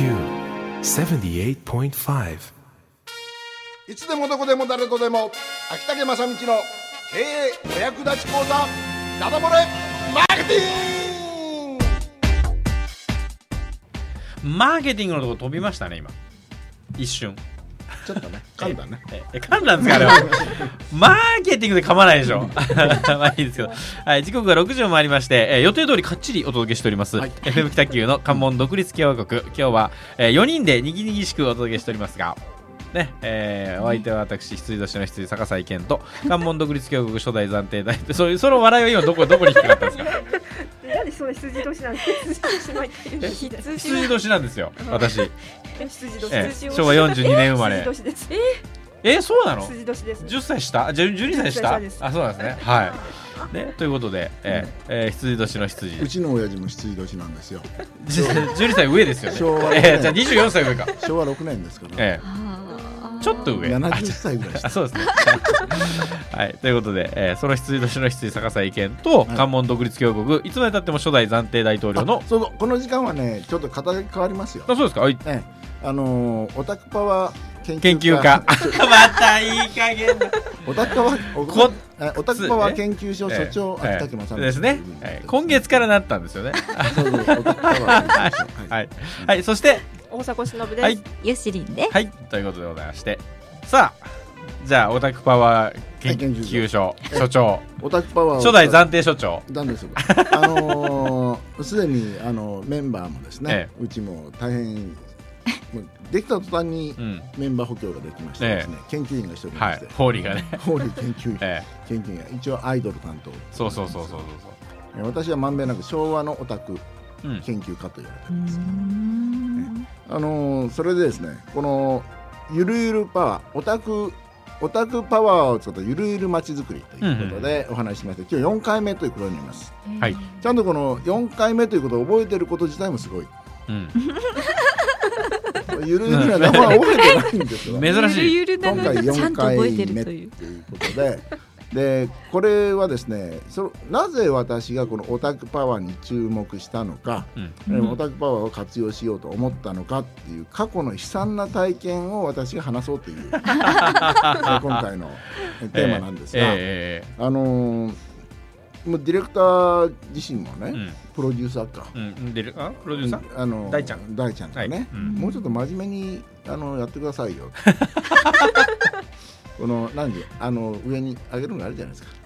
78.5いつでもどこでも誰とでも秋竹正道の経営お役立ち講座ダダ漏れマーケティングマーケティングのとこ飛びましたね今一瞬ちょっとね噛んだね。ええ噛んだんですかあれは。マーケティングで噛まないでしょ。まあいいですけど、はい、時刻が6時を回りまして、えー予定通りかっちりお届けしております、FM 北九の関門独立共和国。今日は、え4人でにぎにぎしくお届けしておりますがねえーお相手は私羊年の羊坂井健と関門独立共和国初代暫定大そその笑いは今どこどこに引っかかったんですか？なんでその羊年なんです羊年毎回言うんです羊年なんですよ私。え羊年、ええ羊年昭和42年生まれ。羊年。ですええーそうなの？羊年です。10歳下？じゃ12歳下？10歳です。あそうなんですね。はい。ねということで、えーえー羊年の羊。うちの親父も羊年なんですよ。じ12歳上ですよね。昭和えーじゃあ24歳上か。昭和6年ですから、えーちょっと上。70歳ぐらいしあ そうですね。はい。ということで、えーその羊年の羊坂井健とはい。関門独立共和国いつまでたっても初代暫定大統領のあそうこの時間はねちょっと肩書き変わりますよ。あそうですか。はい。ええ。あのーオタクパワー研究家。またいい加減だ。オタクパワーオタクパワー研究所所長えー秋竹正道ですね、はい。今月からなったんですよね。はい、はい、そして大迫忍です、はい。ゆしりんではい、ということでございまして、さあ、じゃあ、オタクパワー研究所所長、オタクパワーを。初代暫定所長、なんですよ。あのー すでにあのメンバーもですね、えうちも大変できた途端にうん、メンバー補強ができましてですね、研究員が一人いまはい。して、、ホーリーがね、ホーリー研究員、え研究員が。一応アイドル担当え、そうそうそうそうそう。え私はまんべんなく昭和のオタク研究家と言われてます、あのーそれでですねこのゆるゆるパワーオタクオタクパワーを使ったゆるゆるまちづくりということでお話ししまして、今日4回目ということになります。はい、ちゃんとこの4回目ということを覚えてること自体もすごい。うん、ゆるゆるな名前覚えてないんですよ。珍しい、今回4ちゃんと覚えて回目といるといううことででこれはですねそなぜ私がこのオタクパワーに注目したのか、うん。えーオタクパワーを活用しようと思ったのかっていう過去の悲惨な体験を私が話そうというえー 今回のえーテーマなんですが、ええあのーもうディレクター自身もね、ええええプロデューサーか、うん、うん、出る、あ、プロデューサー、あの大ちゃん。大ちゃんがね、はい、うん、もうちょっと真面目にあのやってくださいよ。この何であの上に上げるのがあるじゃないですか。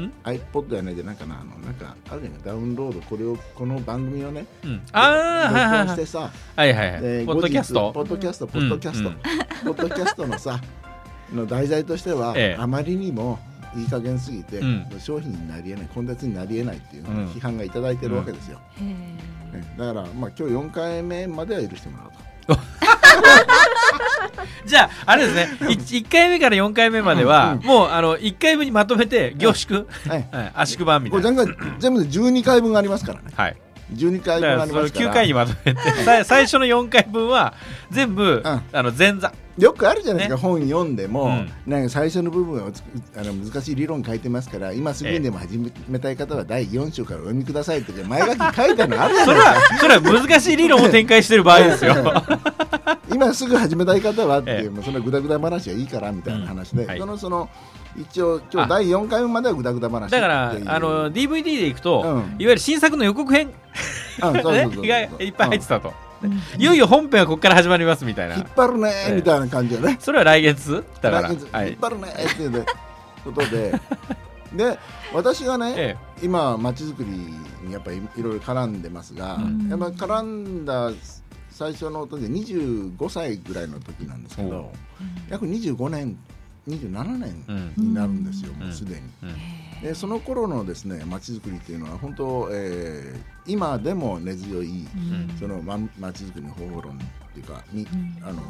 ん iPod やないでなんかな。あのなんかあるじゃないダウンロードこれをこの番組をねうん、ああ、いはいはい音してさ、はいはいはい、でポッドキャスト？ポッドキャストポッドキャスト、うん。ポッドキャストのさの題材としては、ええ。あまりにもいい加減すぎて、うん。商品になりえないコンテンツになりえないっていううん。批判がいただいてるわけですよ。ねだからまあ今日4回目までは許してもらうと。じゃあ、あれですね、1回目から4回目までは、うん。もうあの1回目にまとめて凝縮、はい。はい、圧縮版みこたいな。れ全部全部で12回分ありますからね。はい、12回分ありますから。9回にまとめて さ最初の4回分は全部、ん。あの前座。よくあるじゃないですか、本読んでも、うん。なんか最初の部分はつあの難しい理論書いてますから今すぐにでも始めたい方は第4章からお読みくださいって前書き書いてあるのあるじゃそれないですか。はそれは難しい理論を展開してる場合ですよ今すぐ始めたい方はってええ。もうそのグダグダ話はいいからみたいな話で、うん。はい。そのその一応今あ日第4回目まではグダグダ話だからあの DVD でいくと、うん。いわゆる新作の予告編、がいっぱい入ってたと、いよいよ本編はここから始まりますみたいな。引っ張るねええみたいな感じでね、それは来月だから、来月はい。引っ張るねっていうねことで。で私がね、え今まちづくりにやっぱりいろいろ絡んでますが、うん。やっぱ絡んだ最初の時で25歳ぐらいの時なんですけど、約25年27年になるんですよ、うん。もうすでに。うん。でその頃のですねまちづくりっていうのは本当、えー今でも根強い、ん。そのままちづくりの方法論っていうかに、あのっ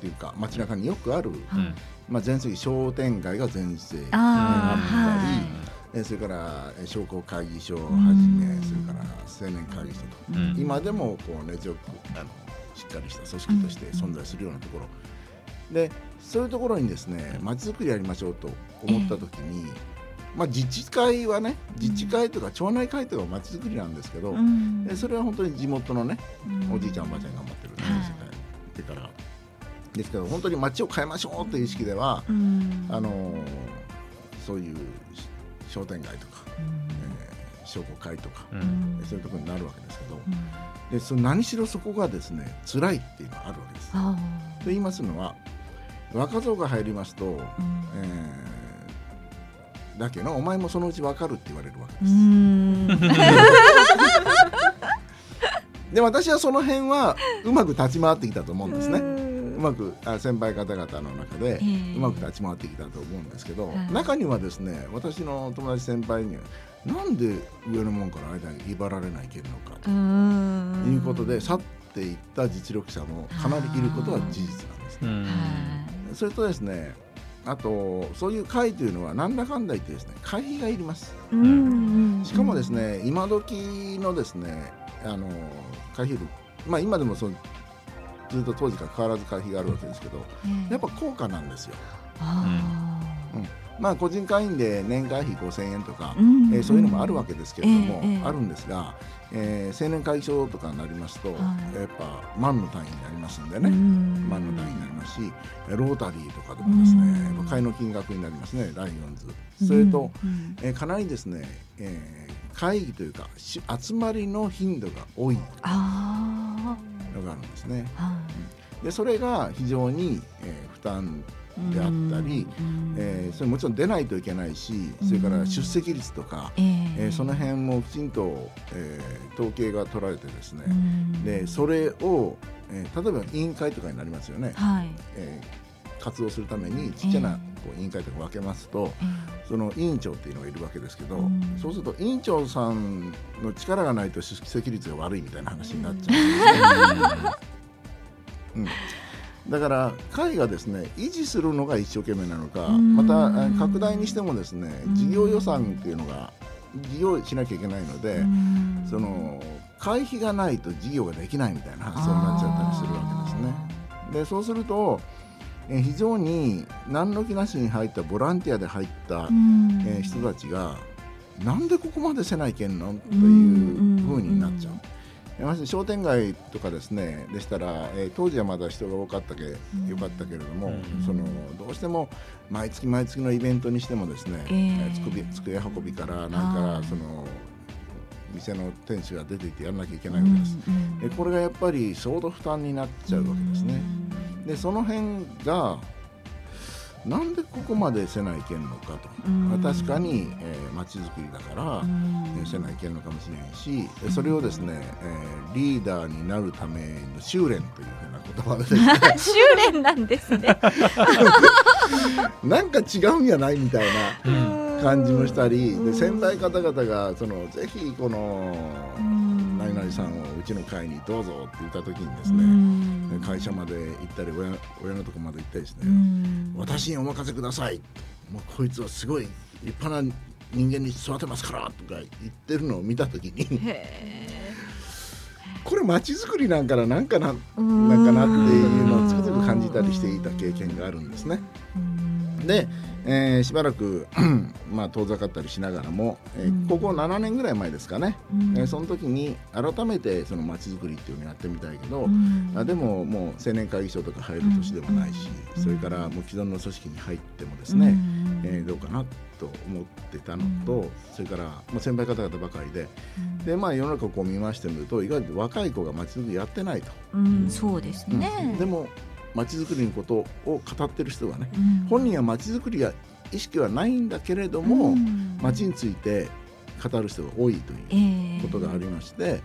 ていうか街中によくある、うん。まあ、全盛期商店街が全盛期あーあったり、それからえー商工会議所をはじめうん。それから青年会議所と、うん。今でもこう根強くあのしっかりした組織として存在するようなところ、でそういうところにですねまちづくりやりましょうと思った時に、まあ、自治会はね自治会とか町内会とかまちづくりなんですけど、うん。でそれは本当に地元のねうん。おじいちゃんおばあちゃんが頑張ってるんですはいよ、だから。ですけど本当に町を変えましょうという意識では、うん。あのーそういう商店街とか、商工会とか、ううん。んそういうところになるわけですけど、うん。でその何しろそこがですね辛いっていうのがあるわけです。あと言いますのは若造が入りますと、ーうん。えーだけどお前もそのうち分かるって言われるわけうです。ん。で私はその辺はうまく立ち回ってきたと思うんですね。ううんまくあ先輩方々の中でええ。うまく立ち回ってきたと思うんですけど、はい。中にはですね私の友達先輩にはなんで上の門から間に威張られないけんのかとうん。いうことで去っていった実力者もかなりいることは事実なんですね。それとですねあとそういう会というのはなんだかんだ言ってですね会費がいります。しかもですね今時のですねあの会費まあ今でもそうずっと当時から変わらず会費があるわけですけどやっぱ高価なんですよ。あまあ個人会員で年会費5000円とかー、うんえーそういうのもあるわけですけれども、ええええ。あるんですが、えー青年会長とかになりますと、はい。やっぱ万の単位になりますんでね、うん。万の単位になりますしロータリーとかでもですね、う買いの金額になりますねライオンズ。それと、うん。えーかなりですね、えー会議というかし集まりの頻度が多い。あのがあるんですね。でそれが非常に、えー負担いであったり、うん。えーそれもちろん出ないといけないしそれから出席率とか、ええ。ーその辺もきちんと、えー統計が取られてですね、うん。でそれを、えー例えば委員会とかになりますよね、はい。えー活動するためにちっちゃなえこう委員会とか分けますと、え。その委員長っていうのがいるわけですけど、うん。そうすると委員長さんの力がないと出席率が悪いみたいな話になっちゃうんですね。うんだから会がですね維持するのが一生懸命なのか、うん。またえー拡大にしてもですねうん。事業予算っていうのが事業しなきゃいけないので、うん。その会費がないと事業ができないみたいな発想になっちゃったりするわけですね。でそうすると、えー非常に何の気なしに入ったボランティアで入った、うん。えー人たちがなんでここまでせないけんのというふうになっちゃう。まして商店街とかですねでしたら、えー当時はまだ人が多かったけよかったけれども、うん。そのどうしても毎月毎月のイベントにしてもですね、えー。えーつくび机運びからなんかその店の店主が出ていてやらなきゃいけないわけです。でこれがやっぱり相当負担になっちゃうわけですね。でその辺がなんでここまでせないけんのかと、うん。まあ確かにまち、えー、町づくりだから、えーせないけんのかもしれないしでそれをですね、えーリーダーになるための修練というふうな言葉で 修練なんですね。なんか違うんやないみたいなうん。感じもしたりうん。で先輩方々がそのぜひこのうん何々さんをうちの会にどうぞって言った時にですうねん。会社まで行ったり親親のとこまで行ったりですねうん私にお任せくださいもうこいつはすごい立派な人間に育てますからとか言ってるのを見た時にへこれ街づくりなんかななんかなーなんかなっていうのをつくづく感じたりしていた経験があるんですね。うんで、えーしばらく まあ遠ざかったりしながらも、えーうん。ここ7年ぐらい前ですかね、うん。えーその時に改めてその街づくりっていうのをやってみたいけど、うん。あでももう青年会議所とか入る年でもないし、うん。それからもう既存の組織に入ってもですうね、ん。えーどうかなと思ってたのと、うん。それから、まあ、先輩方々ばかりでうん。で、まあ、世の中をこう見ましてみると意外と若い子が街づくりやってないと、うん。そうですうん。ね。でも街づくりのことを語ってる人はねうん。本人は街づくりや意識はないんだけれども、うん。街について語る人が多いとえいうえことがありまして、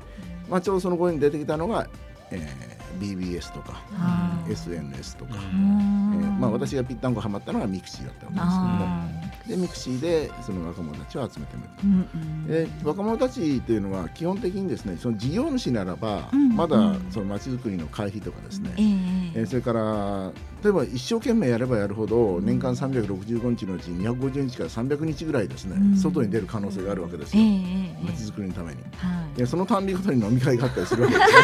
まあ、ちょうどその頃に出てきたのが、えー BBS とか、はい SNS とか、うん。えーまあ、私がぴったんこハマったのがミクシーだったわけですけども。あでミクシーでその若者たちを集めてみるうんうん。で若者たちというのは基本的にですねその事業主ならば、うんまだうんその街づくりの会費とかですね、ええ。えーそれから例えば一生懸命やればやるほど年間365日のうち250日から300日ぐらいですね、うん。外に出る可能性があるわけですええよ、ええ街づくりのために。はい。でそのたんびごとに飲み会があったりするわけですね。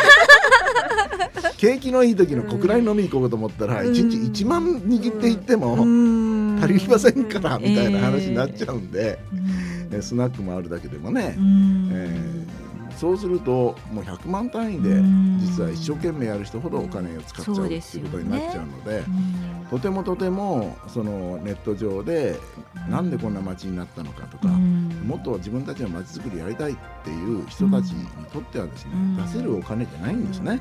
景気のいい時の国内飲みに行こうと思ったらうん。1日1万握っていってもうん足りませんからみたいな話になっちゃうんで、うん。えスナックもあるだけでもねう、ん。えーそうするともう100万単位でうん。実は一生懸命やる人ほどお金を使っちゃうっていうことになっちゃうのでうんとてもとてもそのネット上でなんでこんな街になったのかとか、うん。もっと自分たちの街づくりやりたいっていう人たちにとってはですね、うん。出せるお金じゃないんですね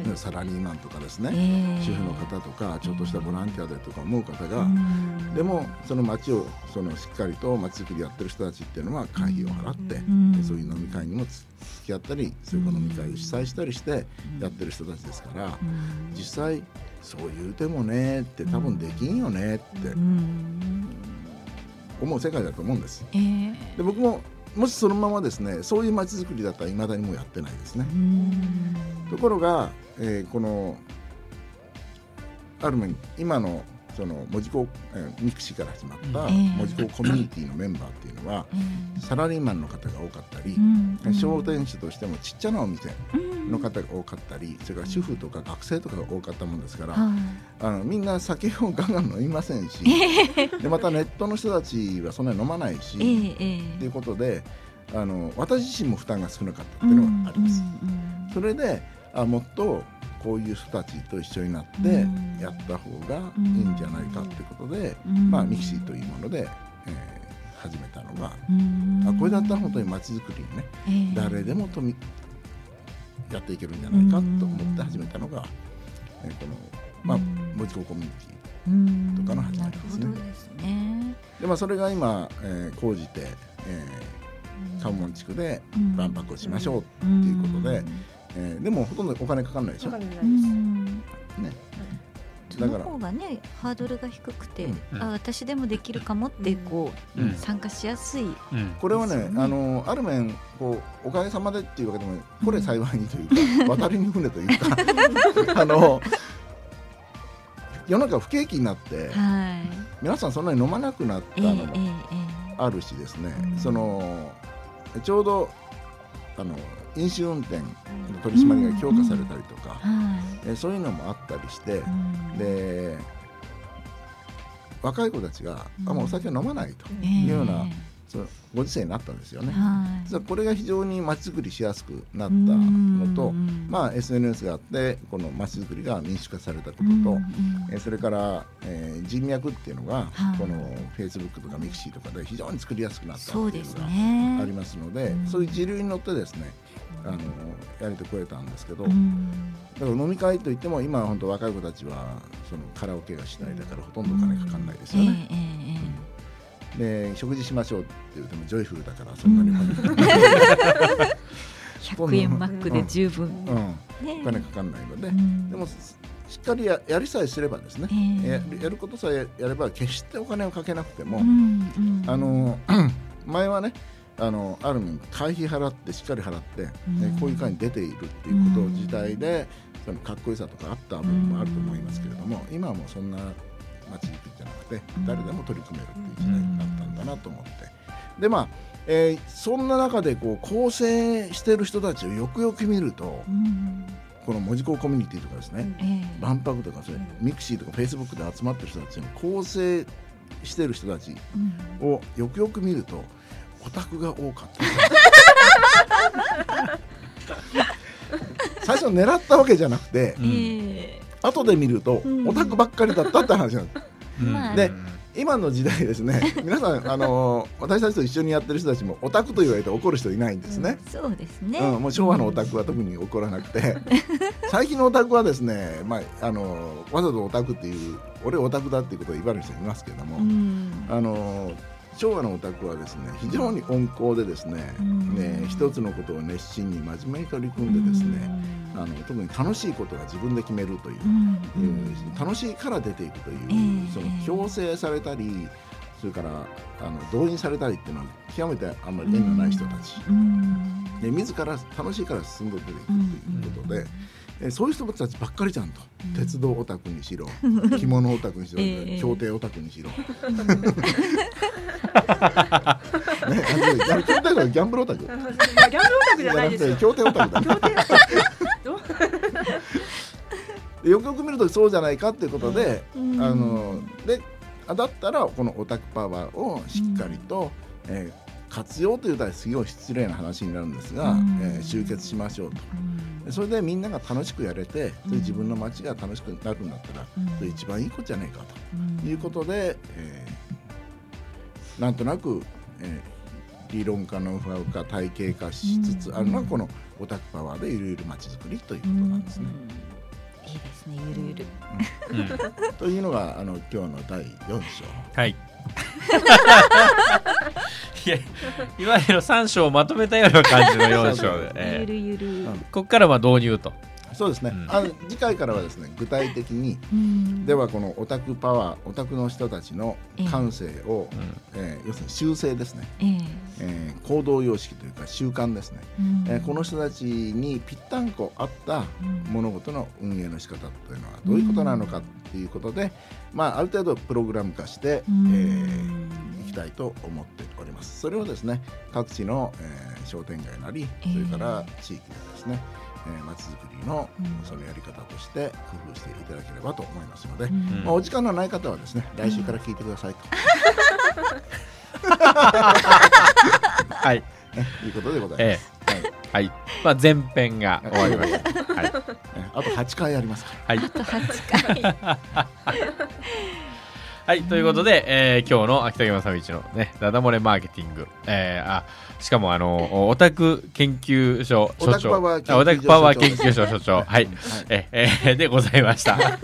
う、んうんサラリーマンとかですね、ええ。主婦の方とかちょっとしたボランティアでとか思う方が、うん。でもその街をそのしっかりと街づくりやってる人たちっていうのは会費を払って、そういう飲み会にもつ付き合ったりそういう飲み会を主催したりしてやってる人たちですから、うん。実際そう言うてもねって多分できんよねってうん。思う世界だと思うんです。ええ。で僕ももしそのままですねそういう街づくりだったらいまだにもうやってないですね。うんところが、えーこのある面今のその文字工、えーミクシーから始まったええ。文字工コミュニティのメンバーっていうのはえサラリーマンの方が多かったり商店主としてもちっちゃなお店うん。の方が多かったりそれから主婦とか学生とかが多かったもんですから、はいあのみんな酒をガンガン飲みませんしでまたネットの人たちはそんなに飲まないし、ええええ。ということであの私自身も負担が少なかったっていうのがあります。それであもっとこういう人たちと一緒になってうん。やった方がいいんじゃないかっていうことで、うん。まあ、ミキシーというもので、えー始めたのが、うん。あこれだったら本当に街づくりにねええ。誰でもとみやっていけるんじゃないかと思って始めたのが、えーこの、まあうん、文字工コミュニテうん。とかの始まりですね。でまあ、それが今、えー講じて、えー、関門地区でうん。万博をしましょうってうんいうことで、えーでもほとんどお金かかんないでしょ？わかんないです。うん。ね。そのだから。方がねハードルが低くて、うん。あ私でもできるかもってこう、うん。参加しやすい、うん。これはねあのある面こうおかげさまでっていうわけでもこれ幸いにというか 渡りに船というか あの世の中不景気になってはい。皆さんそんなに飲まなくなったえええのもえ。あるしですね、うん。そのちょうどあの飲酒運転の取り締まりが強化されたりとか、えはえそういうのもあったりしてい、うん。で若い子たちが、あもうお酒を飲まないとええ。いうようなそのご時世になったんですよね。はい。実はこれが非常に街づくりしやすくなったのと、うんまあ、SNS があってこの街づくりが民主化されたことと、うんうんえーそれから、えー人脈っていうのが、はい。この Facebook とか Mixi とかで非常に作りやすくなったっていうのがね。ありますので、うん。そういう時流に乗ってですねあのやれてこれたんですけど、うん。だから飲み会といっても今は本当若い子たちはそのカラオケがしないだからほとんどお金かかんないですよね。で食事しましょうって言ってもジョイフルだからそんなにお金かかんない、100円マックで十分、お金かかんないので、うん。でもしっかりややりさえすればですね、ええ。ややることさえやれば決してお金をかけなくても、あの 前はねあのある意味会費払ってしっかり払って、うん。ねこういう会に出ているっていうこと自体で、そのかっこよさとかあった部分もあると思いますけれども、今はもうそんな街づくりじゃなくてうん。誰でも取り組めるっていう時代になったんだなと思って。でまあ、えーそんな中でこう構成してる人たちをよくよく見るとうん。この文字工コミュニティとかですね、ええ。万博とかそれ、うん。ミクシーとかフェイスブックで集まってる人たちの構成してる人たちうん。をよくよく見るとオタクが多かった。最初狙ったわけじゃなくてうん。ええ。後で見るとうん。オタクばっかりだったって話なんです。うん。まあで今の時代ですね 皆さんあの私たちと一緒にやってる人たちもオタクと言われて怒る人いないんですね、そうですね、うん、もう昭和のオタクは特に怒らなくて。最近のオタクはですね、まあ、あのわざとオタクっていう俺オタクだっていうことを言われる人いますけども、うん。あの昭和のオタクはですね非常に温厚でですね,、うん。ね一つのことを熱心に真面目に取り組んでですね、あの特に楽しいことは自分で決めるというう、ん。いう楽しいから出ていくという、ええその強制されたりそれからあの動員されたりっていうのは極めてあんまり縁のない人たち、うん。で自ら楽しいから進んで出ていくということで、えそういう人たちばっかりちゃんと、うん。鉄道オタクにしろ 着物オタクにしろ、ええ競艇オタクにしろ。ね、あのあの競艇はギャンブルオタク？ギャンブルオタクじゃないですよ。競艇オタクだ。よくよく見るとそうじゃないかっていうことで、うん。あのであだったらこのオタクパワーをしっかりと、えー活用というとすごい失礼な話になるんですが、うん。えー集結しましょうと。うん。それでみんなが楽しくやれてそれうん自分の街が楽しくなるんだったら、うん。それ一番いいことじゃないかうん。ということで、えーなんとなく、えー理論家ノウハウ化体系化しつつあるのがこのオタクパワーでゆるゆる街づくりということなんですね。いいですねゆるゆる。うん。というのがあの今日の第4章。はい。いや、いわゆる3章をまとめたような感じの4章で、えゆるゆる。うんーここからは導入と。そうですね、うん。あの次回からはですね具体的にうん。ではこのオタクパワーオタクの人たちの感性を、えー要するに習性ですね、ええ。えー行動様式というか習慣ですね、うん。えーこの人たちにぴったんこ合ったうん。物事の運営の仕方というのはどういうことなのかっていうことで、まあ、ある程度プログラム化して、うんえーいきたいと思っておりますそれをですね各地の、えー商店街なりそれから地域でですね、えー、街づくりのうんそのやり方として工夫していただければと思いますので、うんまあ、お時間のない方はですね来週から聞いてくださいと、はい。ね、いうことでございえます。はいえはい。まあ、前編が終わりました。はい。ねあと8回ありますから。はい。あと8回 はい、ということで、えー今日の秋田山さん一のね、ダダ漏れマーケティング、えーあ、しかもあの、オタク研究所所長、オタクパワー研究所あオタクパワー研究所所長、はい、はいええーでございました。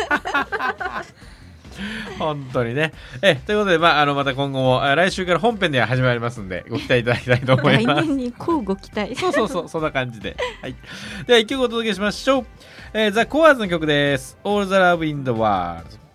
本当にね。えということで、まあ、あの、また今後も、あ来週から本編で始まりますんで、ご期待いただきたいと思い来ます。年に交互期待そうそうそう、そんな感じで。はい。では、一曲お届けしましょう。えー、ザ・コアーズの曲です。All the Love in the World。